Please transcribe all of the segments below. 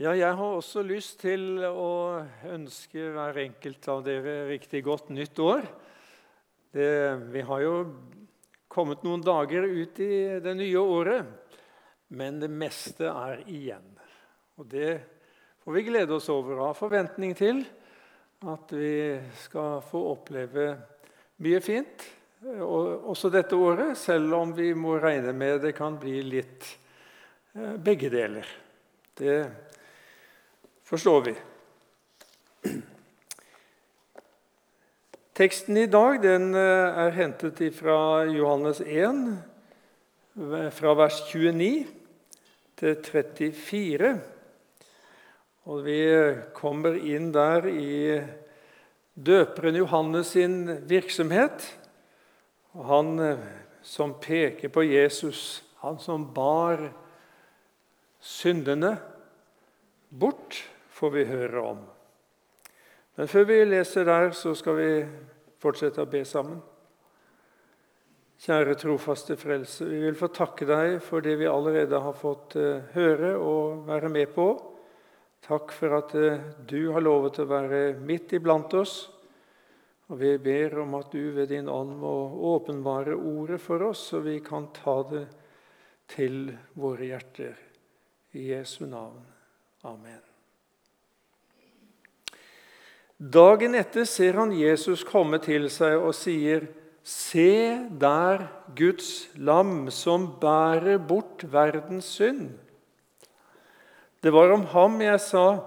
Ja, jeg har også lyst til å ønske hver enkelt av dere riktig godt nytt år. Det, vi har jo kommet noen dager ut i det nye året, men det meste er igjen. Og det får vi glede oss over og ha forventning til. At vi skal få oppleve mye fint også dette året, selv om vi må regne med det kan bli litt eh, begge deler. Det forstår vi. Teksten i dag eh, er hentet fra Johannes 1, fra vers 29 til 34. Og vi kommer inn der i døperen Johannes sin virksomhet. Han eh, som peker på Jesus, han som bar syndene bort får vi høre om. Men før vi leser der, så skal vi fortsette å be sammen. Kjære trofaste Frelse, vi vil få takke deg for det vi allerede har fått eh, høre og være med på. Takk for at eh, du har lovet å være midt iblant oss. Og Vi ber om at du ved din ånd må åpenbare ordet for oss, så vi kan ta det til våre hjerter. I Jesu navn. Amen. Dagen etter ser han Jesus komme til seg og sier, 'Se der Guds lam som bærer bort verdens synd.' Det var om ham jeg sa,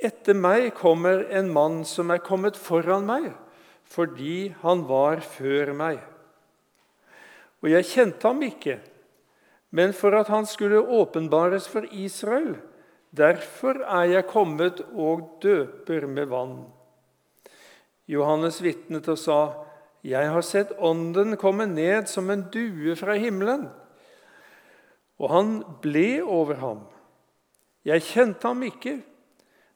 'Etter meg kommer en mann som er kommet foran meg, fordi han var før meg.' Og jeg kjente ham ikke, men for at han skulle åpenbares for Israel, derfor er jeg kommet og døper med vann. Johannes vitnet og sa, 'Jeg har sett Ånden komme ned som en due fra himmelen.' Og han ble over ham. Jeg kjente ham ikke,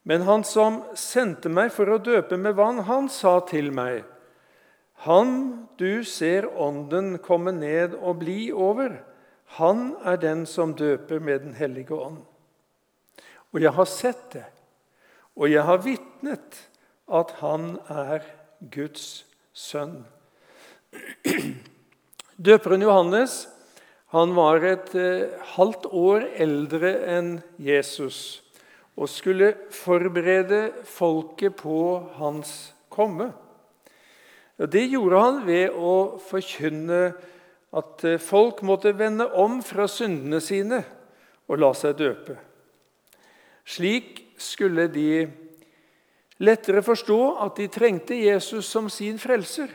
men han som sendte meg for å døpe med vann, han sa til meg, 'Han du ser Ånden komme ned og bli over, han er den som døper med Den hellige ånd.' Og jeg har sett det, og jeg har vitnet at han er Guds sønn. Døperen Johannes han var et eh, halvt år eldre enn Jesus og skulle forberede folket på hans komme. Det gjorde han ved å forkynne at eh, folk måtte vende om fra syndene sine og la seg døpe. Slik skulle de lettere forstå at de trengte Jesus som sin frelser.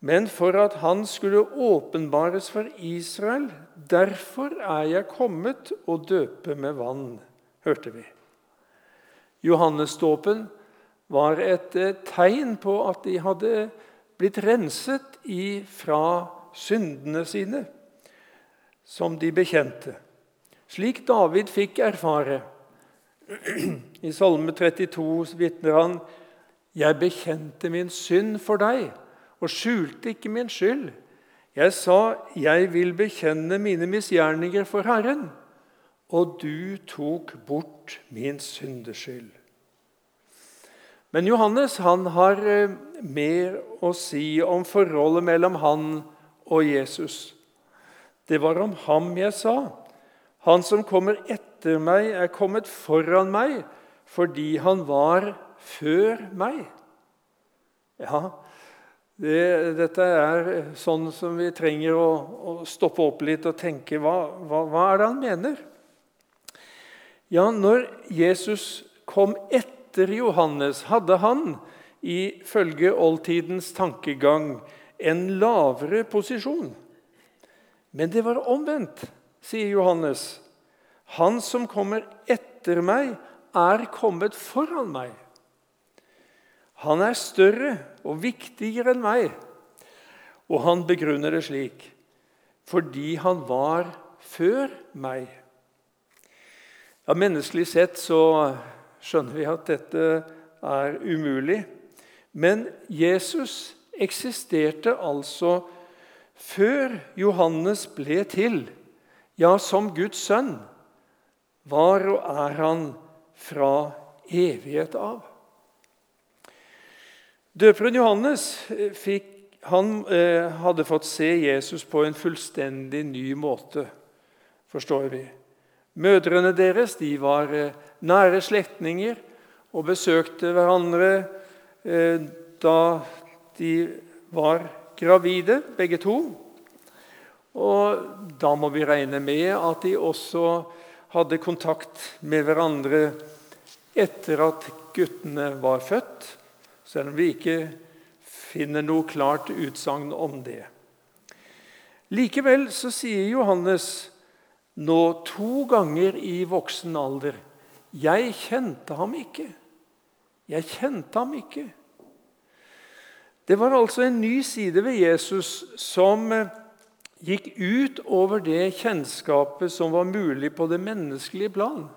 Men for at han skulle åpenbares for Israel, derfor er jeg kommet og døpe med vann, hørte vi. Johannesdåpen var et eh, tegn på at de hadde blitt renset fra syndene sine, som de bekjente. Slik David fikk erfare. I Salme 32 vitner han Jeg bekjente min synd for deg og skjulte ikke min skyld. Jeg sa, 'Jeg vil bekjenne mine misgjerninger for Herren', og du tok bort min syndeskyld. Men Johannes han har eh, mer å si om forholdet mellom han og Jesus. Det var om ham jeg sa. Han som kommer etter meg, er kommet foran meg fordi han var før meg. Ja, det, dette er sånn som vi trenger å, å stoppe opp litt og tenke hva, hva, hva, er det han mener? Ja, når Jesus kom etter Johannes, hadde han ifølge oldtidens tankegang en lavere posisjon. Men det var omvendt sier Johannes. Han som kommer etter meg, er kommet foran meg. Han er større og viktigere enn meg. Og han begrunner det slik fordi han var før meg. Ja, Menneskelig sett så skjønner vi at dette er umulig. Men Jesus eksisterte altså før Johannes ble til ja, som Guds sønn, var og er han fra evighet av. Døperen Johannes eh, fikk, han, eh, hadde fått se Jesus på en fullstendig ny måte, forstår vi. Mødrene deres de var eh, nære slektninger og besøkte hverandre eh, da de var gravide, begge to. Og da må vi regne med at de også hadde kontakt med hverandre etter at guttene var født, selv om vi ikke finner noe klart utsagn om det. Likevel så sier Johannes nå to ganger i voksen alder 'Jeg kjente ham ikke'. Jeg kjente ham ikke. Det var altså en ny side ved Jesus som gikk ut over det kjennskapet som var mulig på det menneskelige plan.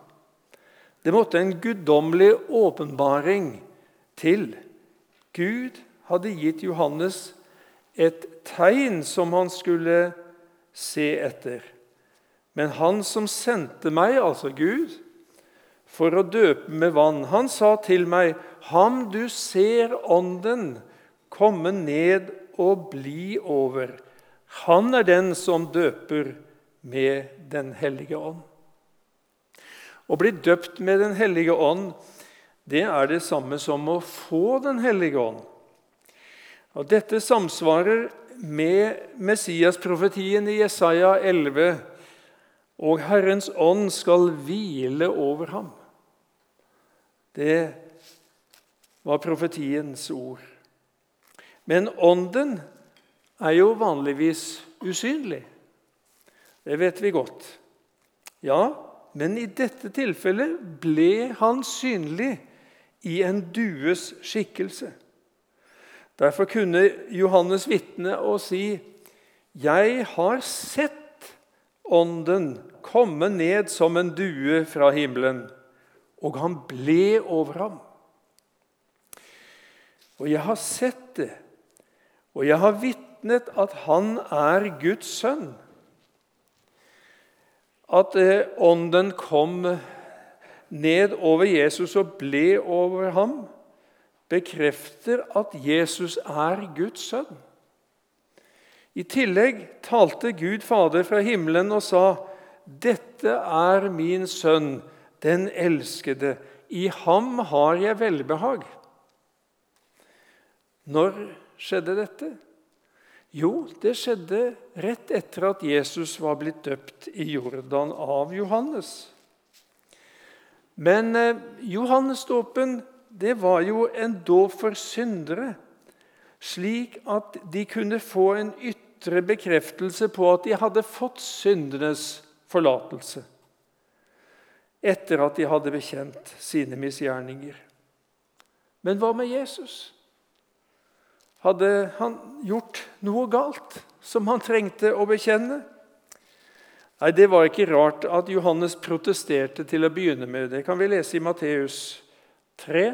Det måtte en guddommelig åpenbaring til. Gud hadde gitt Johannes et tegn som han skulle se etter. Men han som sendte meg, altså Gud, for å døpe med vann, han sa til meg, 'Ham du ser Ånden komme ned og bli over', han er den som døper med Den hellige ånd. Å bli døpt med Den hellige ånd det er det samme som å få Den hellige ånd. Og Dette samsvarer med Messias-profetien i Jesaja 11. Og Herrens ånd skal hvile over ham. Det var profetiens ord. Men ånden er jo vanligvis usynlig. Det vet vi godt. Ja, men i dette tilfellet ble han synlig i en dues skikkelse. Derfor kunne Johannes vitne og si, 'Jeg har sett Ånden komme ned som en due fra himmelen', og han ble over ham. Og jeg har sett det, og jeg har vitnet vitnet at han er Guds sønn. At eh, ånden kom ned over Jesus og ble over ham, bekrefter at Jesus er Guds sønn. I tillegg talte Gud Fader fra himmelen og sa, 'Dette er min sønn, den elskede. I ham har jeg velbehag.' Når skjedde dette? Jo, det skjedde rett etter at Jesus var blitt døpt i Jordan av Johannes. Men eh, Johannesdåpen det var jo en dåp for syndere, slik at de kunne få en ytre bekreftelse på at de hadde fått syndenes forlatelse etter at de hadde bekjent sine misgjerninger. Men hva med Jesus? Hadde han gjort noe galt som han trengte å bekjenne? Nei, Det var ikke rart at Johannes protesterte til å begynne med. Det kan vi lese i Matteus 3.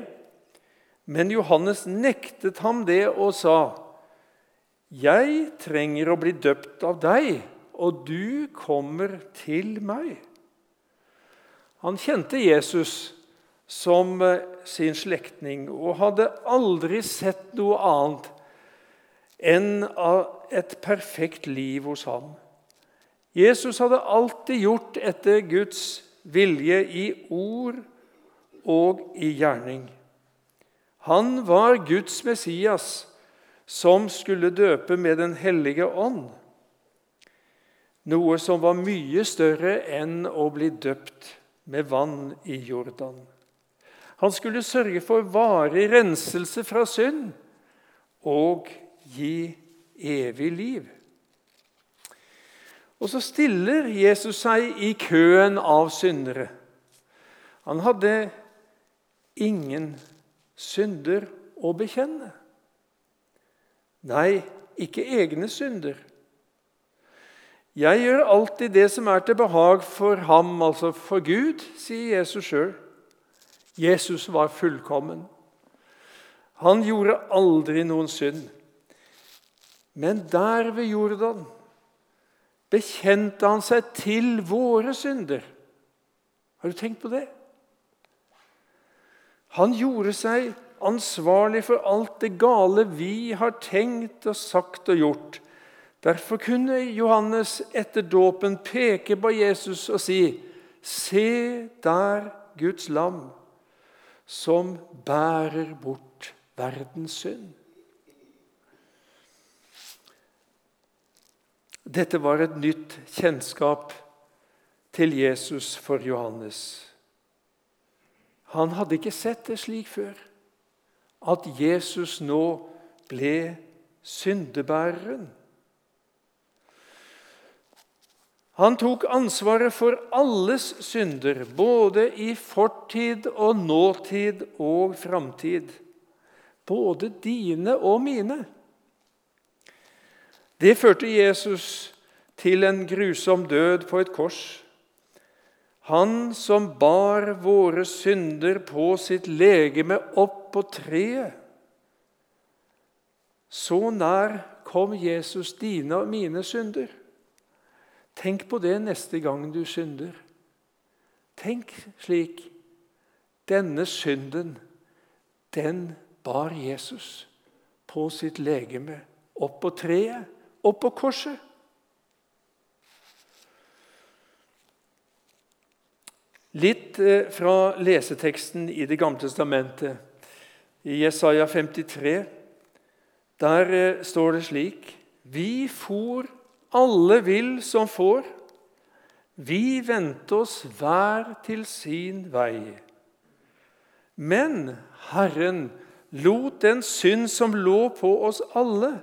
Men Johannes nektet ham det og sa, 'Jeg trenger å bli døpt av deg, og du kommer til meg.' Han kjente Jesus som sin slektning og hadde aldri sett noe annet enn av et perfekt liv hos ham. Jesus hadde alltid gjort etter Guds vilje i ord og i gjerning. Han var Guds Messias, som skulle døpe med Den hellige ånd. Noe som var mye større enn å bli døpt med vann i Jordan. Han skulle sørge for varig renselse fra synd og gi evig liv. Og så stiller Jesus seg i køen av syndere. Han hadde ingen synder å bekjenne. Nei, ikke egne synder. Jeg gjør alltid det som er til behag for ham, altså for Gud, sier Jesus sjøl. Jesus var fullkommen. Han gjorde aldri noen synd. Men der ved Jordan bekjente han seg til våre synder. Har du tenkt på det? Han gjorde seg ansvarlig for alt det gale vi har tenkt og sagt og gjort. Derfor kunne Johannes etter dåpen peke på Jesus og si:" Se der Guds lam, som bærer bort verdens synd. Dette var et nytt kjennskap til Jesus for Johannes. Han hadde ikke sett det slik før, at Jesus nå ble syndebæreren. Han tok ansvaret for alles synder, både i fortid og nåtid og framtid. Både dine og mine. Det førte Jesus til en grusom død på et kors. Han som bar våre synder på sitt legeme opp på treet. Så nær kom Jesus dine og mine synder. Tenk på det neste gang du synder. Tenk slik. Denne synden, den bar Jesus på sitt legeme opp på treet og på korset. Litt eh, fra leseteksten i Det gamle testamentet, i Jesaja 53. Der eh, står det slik Vi for alle vil som får. Vi vendte oss hver til sin vei. Men Herren lot den synd som lå på oss alle,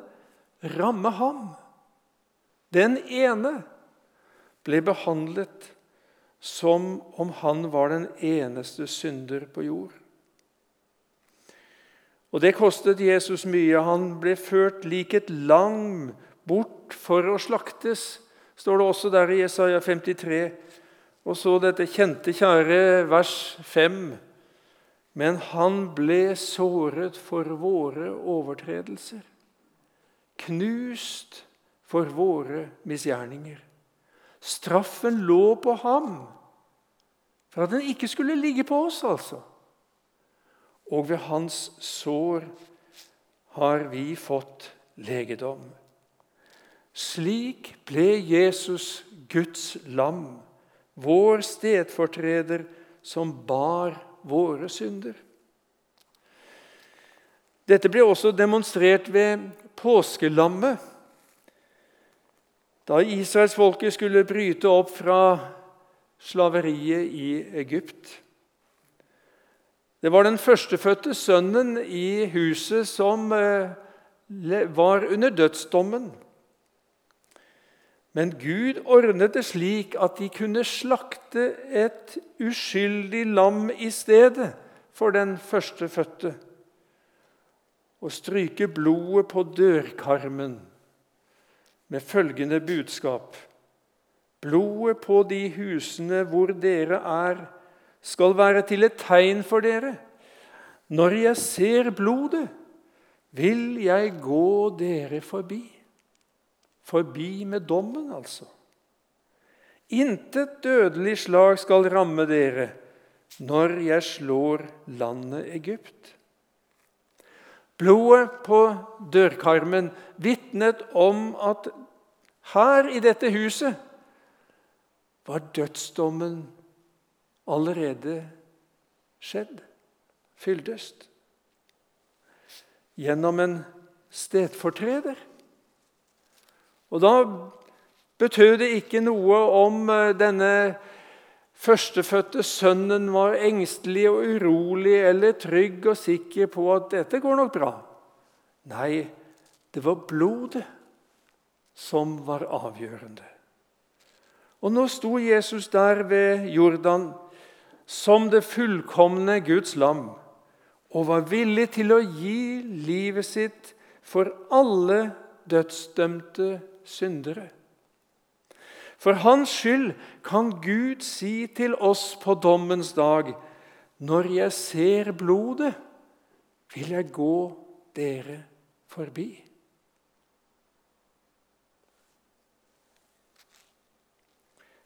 ramme ham. Den ene ble behandlet som om han var den eneste synder på jord. Og Det kostet Jesus mye. Han ble ført lik et lam bort for å slaktes, står det også der i Jesaja 53. Og så dette kjente, kjære vers 5. Men han ble såret for våre overtredelser knust for våre misgjerninger. Straffen lå på ham for at den ikke skulle ligge på oss, altså. Og ved hans sår har vi fått legedom. Slik ble Jesus Guds lam, vår stedfortreder, som bar våre synder. Dette ble også demonstrert ved påskelammet. Da israelsfolket skulle bryte opp fra slaveriet i Egypt. Det var den førstefødte sønnen i huset som eh, var under dødsdommen. Men Gud ordnet det slik at de kunne slakte et uskyldig lam i stedet for den førstefødte og stryke blodet på dørkarmen med følgende budskap.: Blodet på de husene hvor dere er, skal være til et tegn for dere. Når jeg ser blodet, vil jeg gå dere forbi. Forbi med dommen, altså. Intet dødelig slag skal ramme dere når jeg slår landet Egypt. Blodet på dørkarmen vitnet om at her i dette huset var dødsdommen allerede skjedd, fyldest, gjennom en stedfortreder. Og da betød det ikke noe om eh, denne førstefødte sønnen var engstelig og urolig eller trygg og sikker på at dette går nok bra. Nei, det var blodet som var avgjørende. Og nå sto Jesus der ved Jordan som det fullkomne Guds lam og var villig til å gi livet sitt for alle dødsdømte syndere. For hans skyld kan Gud si til oss på dommens dag.: Når jeg ser blodet, vil jeg gå dere forbi.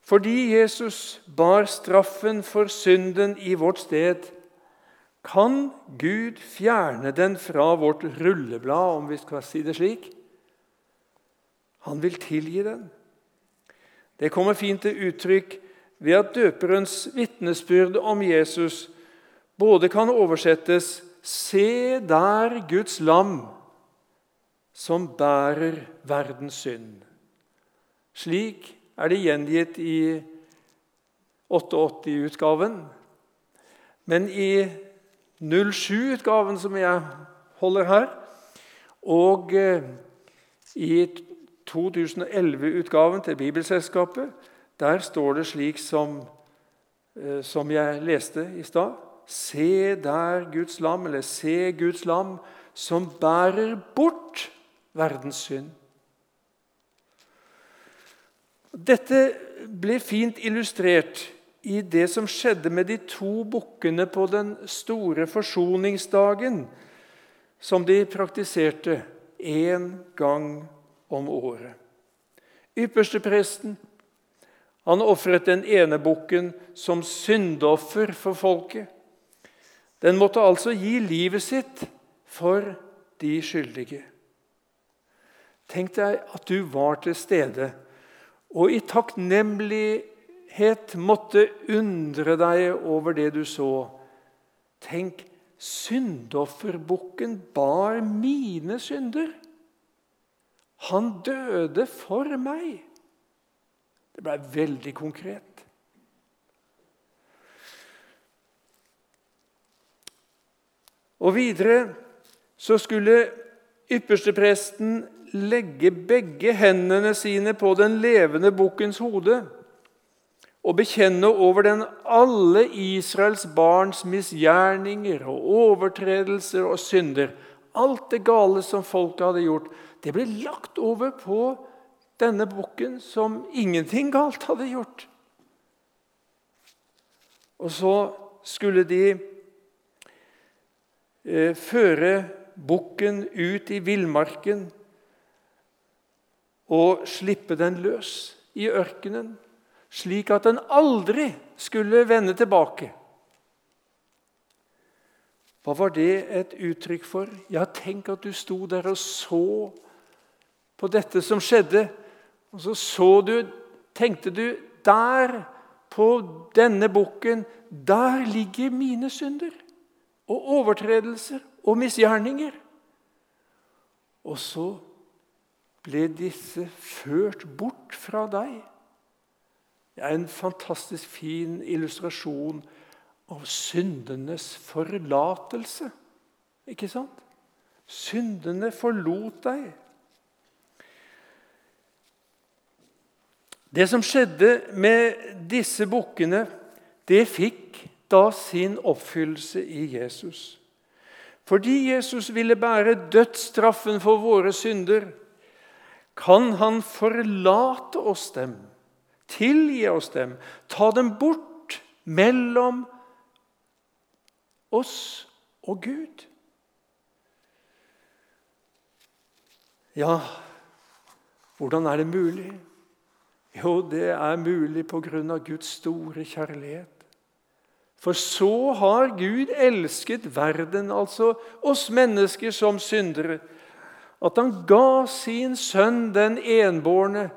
Fordi Jesus bar straffen for synden i vårt sted, kan Gud fjerne den fra vårt rulleblad, om vi skal si det slik. Han vil tilgi den. Det kommer fint til uttrykk ved at døperens vitnesbyrd om Jesus både kan oversettes 'Se der Guds lam som bærer verdens synd'. Slik er det gjengitt i 88-utgaven. Men i 07-utgaven, som jeg holder her, og eh, i 2011-utgaven til Bibelselskapet, der står det slik som, eh, som jeg leste i stad. Se der Guds lam, eller se Guds lam, som bærer bort verdens synd. Dette ble fint illustrert i det som skjedde med de to bukkene på den store forsoningsdagen, som de praktiserte én gang om året. Ypperstepresten han ofret den ene bukken som syndoffer for folket. Den måtte altså gi livet sitt for de skyldige. Tenk deg at du var til stede og i takknemlighet måtte undre deg over det du så. Tenk, syndofferbukken bar mine synder. Han døde for meg. Det ble veldig konkret. Og videre så skulle ypperstepresten legge begge hendene sine på den levende bukkens hode og bekjenne over den alle Israels barns misgjerninger og overtredelser og synder. Alt det gale som folket hadde gjort, det ble lagt over på denne bukken som ingenting galt hadde gjort. Og så skulle de eh, føre bukken ut i villmarken og slippe den løs i ørkenen, slik at den aldri skulle vende tilbake. Hva var det et uttrykk for? Ja, tenk at du sto der og så på dette som skjedde. Og så så du, tenkte du Der, på denne bukken, der ligger mine synder og overtredelser og misgjerninger. Og så ble disse ført bort fra deg. Det er en fantastisk fin illustrasjon av syndenes forlatelse. Ikke sant? Syndene forlot deg. Det som skjedde med disse bukkene, det fikk da sin oppfyllelse i Jesus. Fordi Jesus ville bære dødsstraffen for våre synder, kan han forlate oss dem, tilgi oss dem, ta dem bort mellom oss og Gud. Ja, hvordan er det mulig? Jo, det er mulig på grunn av Guds store kjærlighet. For så har Gud elsket verden, altså oss mennesker som syndere, at han ga sin sønn den enbårne,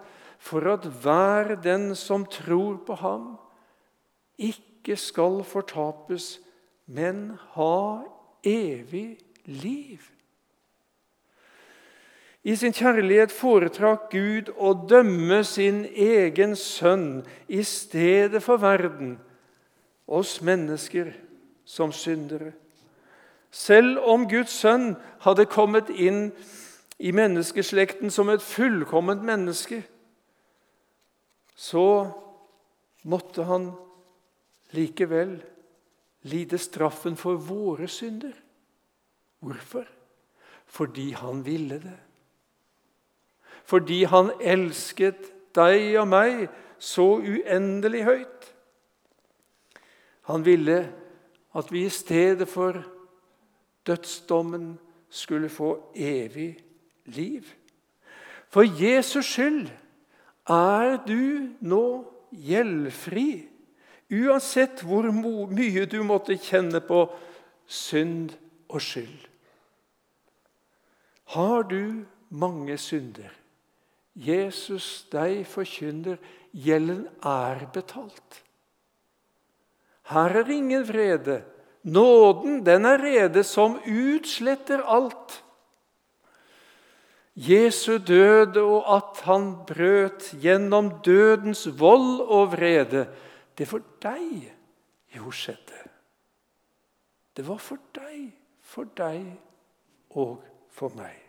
for at hver den som tror på ham, ikke skal fortapes, men ha evig liv. I sin kjærlighet foretrakk Gud å dømme sin egen sønn i stedet for verden, oss mennesker som syndere. Selv om Guds sønn hadde kommet inn i menneskeslekten som et fullkomment menneske, så måtte han likevel lide straffen for våre synder. Hvorfor? Fordi han ville det. Fordi han elsket deg og meg så uendelig høyt. Han ville at vi i stedet for dødsdommen skulle få evig liv. For Jesus skyld er du nå gjeldfri, uansett hvor mye du måtte kjenne på synd og skyld. Har du mange synder? Jesus deg forkynner, gjelden er betalt. Her er ingen vrede. Nåden, den er rede som utsletter alt. Jesu død og at han brøt gjennom dødens vold og vrede, det for deg jo skjedde. Det var for deg, for deg og for meg.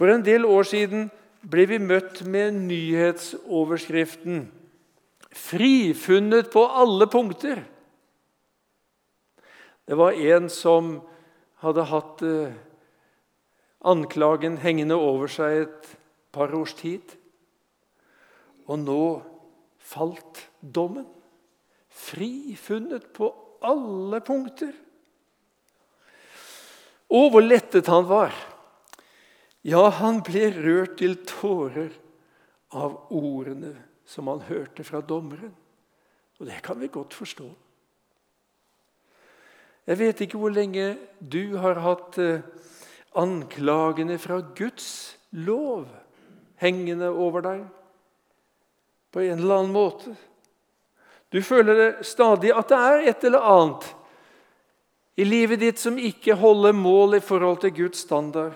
For en del år siden ble vi møtt med nyhetsoverskriften 'Frifunnet på alle punkter'. Det var en som hadde hatt eh, anklagen hengende over seg et par års tid. Og nå falt dommen. Frifunnet på alle punkter. Å, hvor lettet han var! Ja, han ble rørt til tårer av ordene som han hørte fra dommeren. Og det kan vi godt forstå. Jeg vet ikke hvor lenge du har hatt eh, anklagene fra Guds lov hengende over deg på en eller annen måte. Du føler det stadig at det er et eller annet i livet ditt som ikke holder mål i forhold til Guds standard.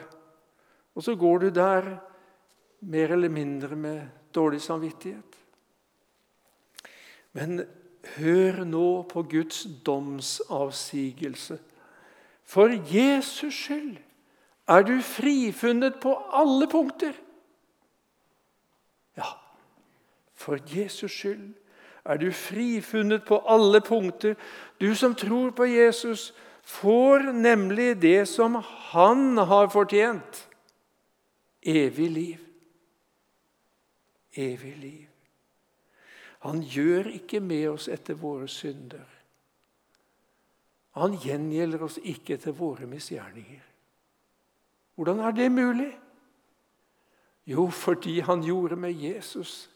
Og så går du der mer eller mindre med dårlig samvittighet. Men hør nå på Guds domsavsigelse. For Jesus skyld er du frifunnet på alle punkter. Ja, for Jesus skyld er du frifunnet på alle punkter. Du som tror på Jesus, får nemlig det som han har fortjent evig liv. Evig liv. Han gjør ikke med oss etter våre synder. Han gjengjelder oss ikke etter våre misgjerninger. Hvordan er det mulig? Jo, fordi han gjorde med Jesus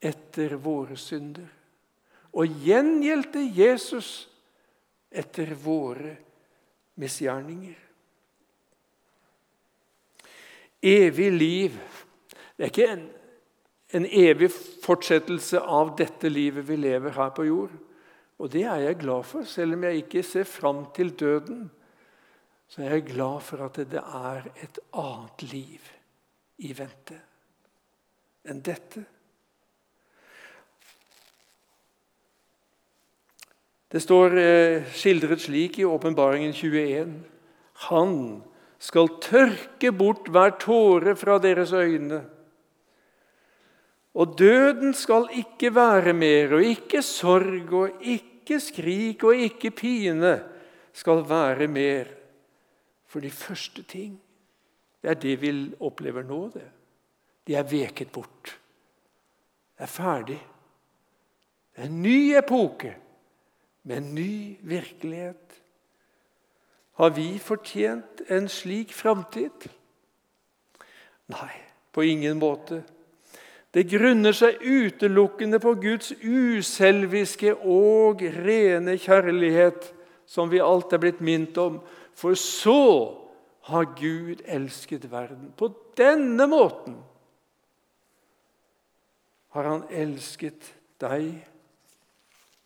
etter våre synder. Og gjengjeldte Jesus etter våre misgjerninger. Evig liv det er ikke en, en evig fortsettelse av dette livet vi lever her på jord. Og det er jeg glad for, selv om jeg ikke ser fram til døden. Så er jeg glad for at det er et annet liv i vente enn dette. Det står eh, skildret slik i Åpenbaringen 21.: Han skal tørke bort hver tåre fra deres øyne. Og døden skal ikke være mer, og ikke sorg og ikke skrik og ikke pine skal være mer. For de første ting, det er det vi opplever nå. det. De er veket bort. Det er ferdig. Det er en ny epoke med en ny virkelighet. Har vi fortjent en slik framtid? Nei, på ingen måte. Det grunner seg utelukkende på Guds uselviske og rene kjærlighet, som vi alt er blitt minnet om. For så har Gud elsket verden. På denne måten har han elsket deg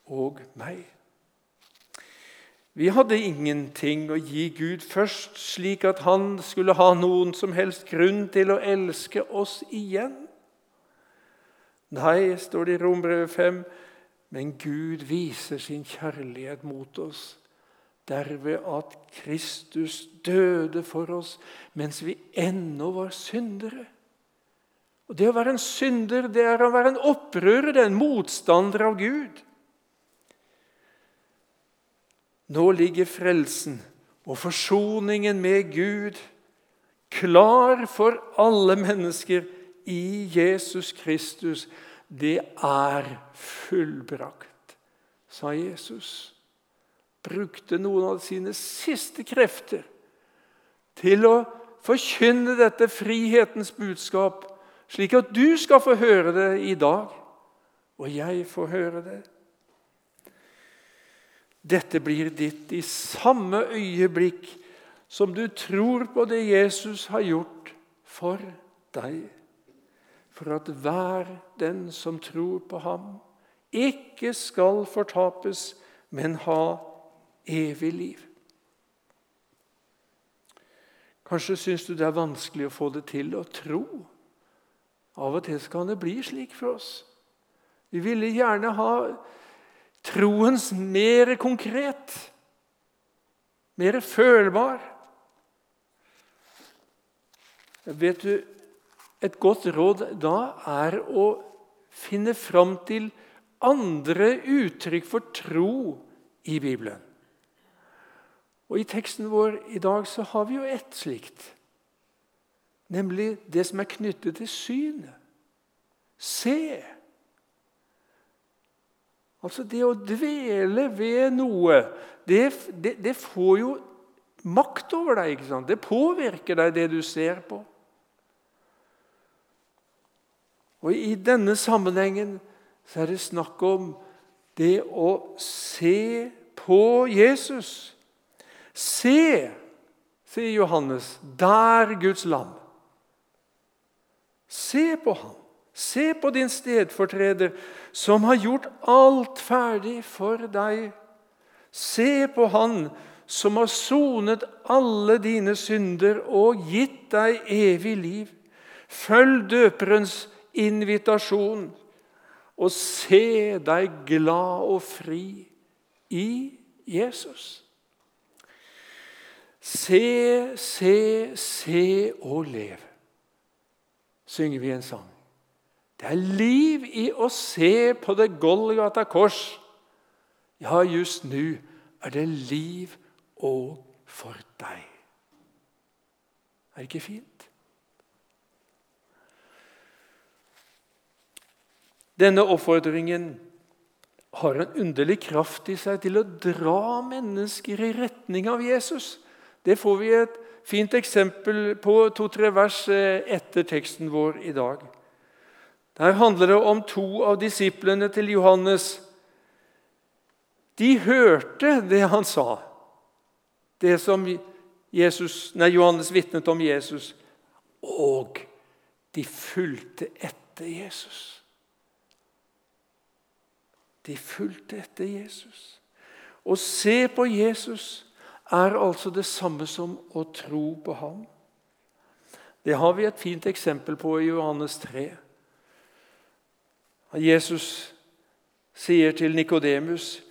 og meg. Vi hadde ingenting å gi Gud først, slik at han skulle ha noen som helst grunn til å elske oss igjen. Nei, står det i Rombrevet 5, men Gud viser sin kjærlighet mot oss derved at Kristus døde for oss mens vi ennå var syndere. Og Det å være en synder det er å være en opprører, det er en motstander av Gud. Nå ligger frelsen og forsoningen med Gud klar for alle mennesker i Jesus Kristus. Det er fullbrakt, sa Jesus. Brukte noen av sine siste krefter til å forkynne dette frihetens budskap, slik at du skal få høre det i dag. og jeg får høre det. Dette blir ditt i samme øyeblikk som du tror på det Jesus har gjort for deg. For at hver den som tror på ham, ikke skal fortapes, men ha evig liv. Kanskje syns du det er vanskelig å få det til å tro. Av og til kan det bli slik for oss. Vi ville gjerne ha troens mer konkret, mer følbar. Vet du, Et godt råd da er å finne fram til andre uttrykk for tro i Bibelen. Og I teksten vår i dag så har vi jo ett slikt, nemlig det som er knyttet til synet. Se! Altså det å dvele ved noe, det, det, det får jo makt over deg. ikke sant? Det påvirker deg, det du ser på. Og I denne sammenhengen så er det snakk om det å se på Jesus. Se, sier Johannes, der Guds lam. Se på ham. Se på din stedfortreder, som har gjort alt ferdig for deg. Se på Han som har sonet alle dine synder og gitt deg evig liv. Følg døperens invitasjon og se deg glad og fri i Jesus. Se, se, se og lev, synger vi en sang. Det er liv i å se på det Golgata kors. Ja, just nå er det liv òg for deg. Er det ikke fint? Denne oppfordringen har en underlig kraft i seg til å dra mennesker i retning av Jesus. Det får vi et fint eksempel på to-tre vers eh, etter teksten vår i dag. Der handler det om to av disiplene til Johannes. De hørte det han sa, det som Jesus, nei, Johannes vitnet om Jesus. Og de fulgte etter Jesus. De fulgte etter Jesus. Å se på Jesus er altså det samme som å tro på ham. Det har vi et fint eksempel på i Johannes 3. Jesus sier til Nikodemus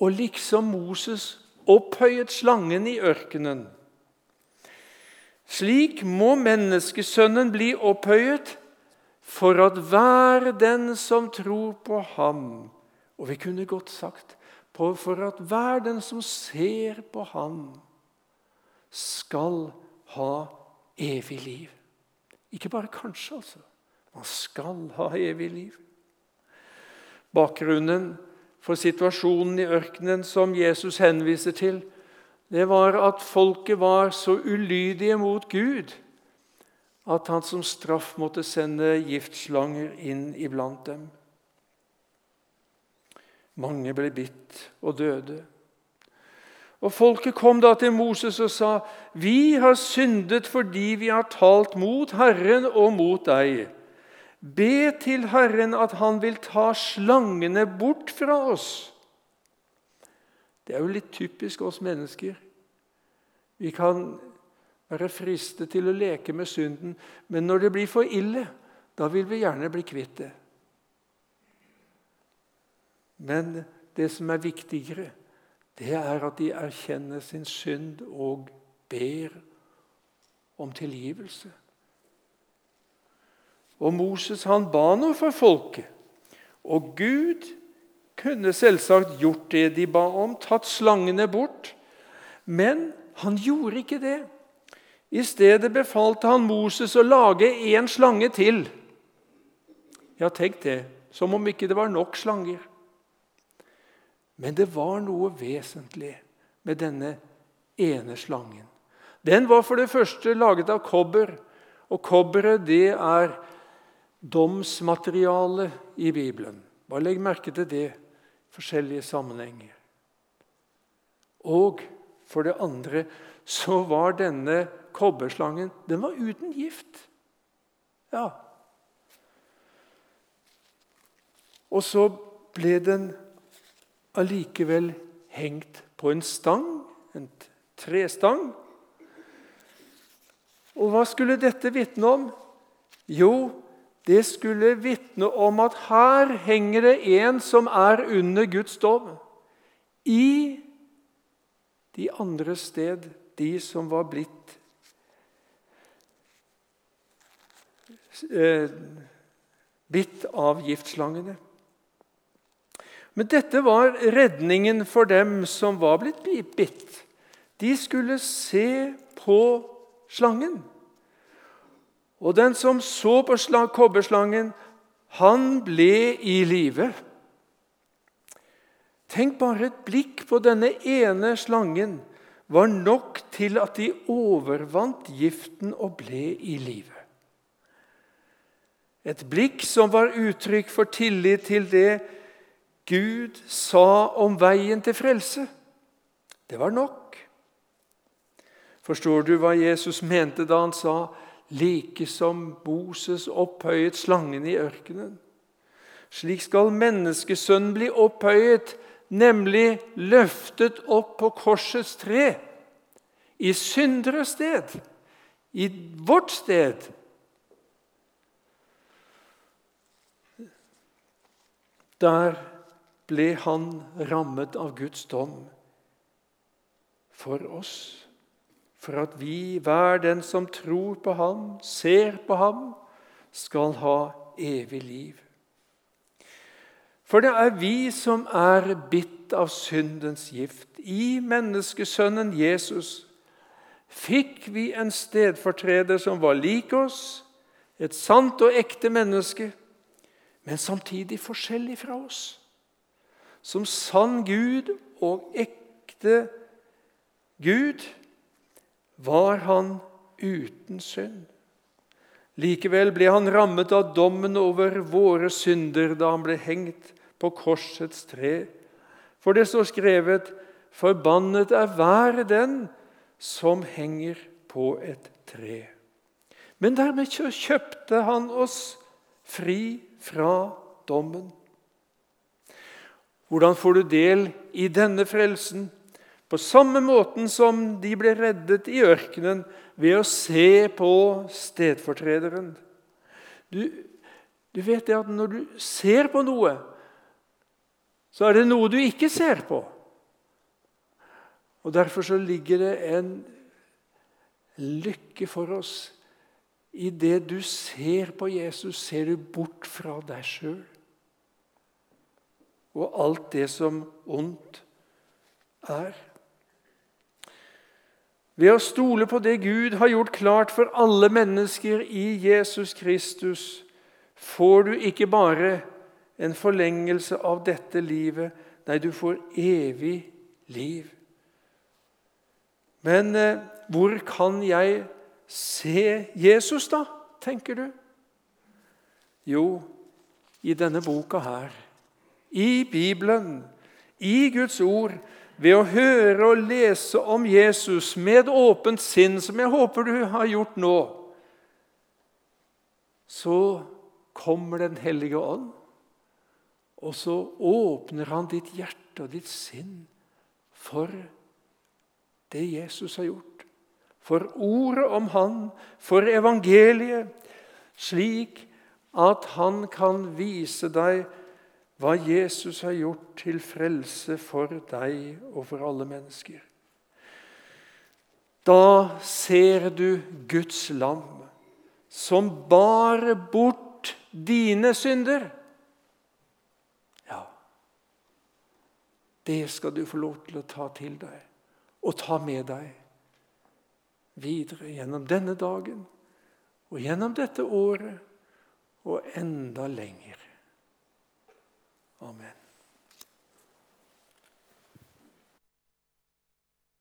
og liksom Moses opphøyet slangen i ørkenen. Slik må menneskesønnen bli opphøyet for at hver den som tror på ham Og vi kunne godt sagt for at hver den som ser på ham, skal ha evig liv. Ikke bare kanskje, altså. Man skal ha evig liv. Bakgrunnen for situasjonen i ørkenen som Jesus henviser til, det var at folket var så ulydige mot Gud at han som straff måtte sende giftslanger inn iblant dem. Mange ble bitt og døde. Og Folket kom da til Moses og sa, 'Vi har syndet fordi vi har talt mot Herren og mot deg.' Be til Herren at han vil ta slangene bort fra oss. Det er jo litt typisk oss mennesker. Vi kan være fristet til å leke med synden, men når det blir for ille, da vil vi gjerne bli kvitt det. Men det som er viktigere, det er at de erkjenner sin synd og ber om tilgivelse. Og Moses han ba noe for folket. Og Gud kunne selvsagt gjort det de ba om, tatt slangene bort. Men han gjorde ikke det. I stedet befalte han Moses å lage én slange til. Ja, tenk det. Som om ikke det var nok slanger. Men det var noe vesentlig med denne ene slangen. Den var for det første laget av kobber. Og kobberet det er domsmateriale i Bibelen. Bare legg merke til det i forskjellige sammenhenger. Og for det andre så var denne kobberslangen den var uten gift. Ja. Og så ble den allikevel hengt på en stang, en trestang. Og hva skulle dette vitne om? Jo, det skulle vitne om at her henger det en som er under Guds dom. I de andre sted, de som var blitt eh, bitt av giftslangene. Men dette var redningen for dem som var blitt bitt. De skulle se på slangen. Og den som så på kobberslangen, han ble i live. Tenk bare et blikk på denne ene slangen var nok til at de overvant giften og ble i live. Et blikk som var uttrykk for tillit til det Gud sa om veien til frelse. Det var nok. Forstår du hva Jesus mente da han sa like som Boses opphøyet slangen i ørkenen. Slik skal menneskesønnen bli opphøyet, nemlig løftet opp på korsets tre, i synderes sted, i vårt sted. Der ble han rammet av Guds dom for oss for at vi, hver den som tror på ham, ser på ham, skal ha evig liv. For det er vi som er bitt av syndens gift. I menneskesønnen Jesus fikk vi en stedfortreder som var lik oss, et sant og ekte menneske, men samtidig forskjellig fra oss. Som sann Gud og ekte Gud var han uten synd. Likevel ble han rammet av dommen over våre synder da han ble hengt på korsets tre. For det står skrevet:" Forbannet er hver den som henger på et tre. Men dermed kjøpte han oss fri fra dommen. Hvordan får du del i denne frelsen? På samme måten som de ble reddet i ørkenen ved å se på stedfortrederen. Du, du vet det at når du ser på noe, så er det noe du ikke ser på. Og Derfor så ligger det en lykke for oss. I det du ser på Jesus, ser du bort fra deg sjøl og alt det som ondt er. Ved å stole på det Gud har gjort klart for alle mennesker i Jesus Kristus, får du ikke bare en forlengelse av dette livet. Nei, du får evig liv. Men eh, hvor kan jeg se Jesus, da, tenker du? Jo, i denne boka her. I Bibelen, i Guds ord, ved å høre og lese om Jesus med et åpent sinn, som jeg håper du har gjort nå, så kommer Den hellige ånd, og så åpner han ditt hjerte og ditt sinn for det Jesus har gjort, for ordet om han, for evangeliet, slik at han kan vise deg hva Jesus har gjort til frelse for deg og for alle mennesker. Da ser du Guds lam som bar bort dine synder. Ja, det skal du få lov til å ta til deg og ta med deg videre gjennom denne dagen og gjennom dette året og enda lenger. Amen.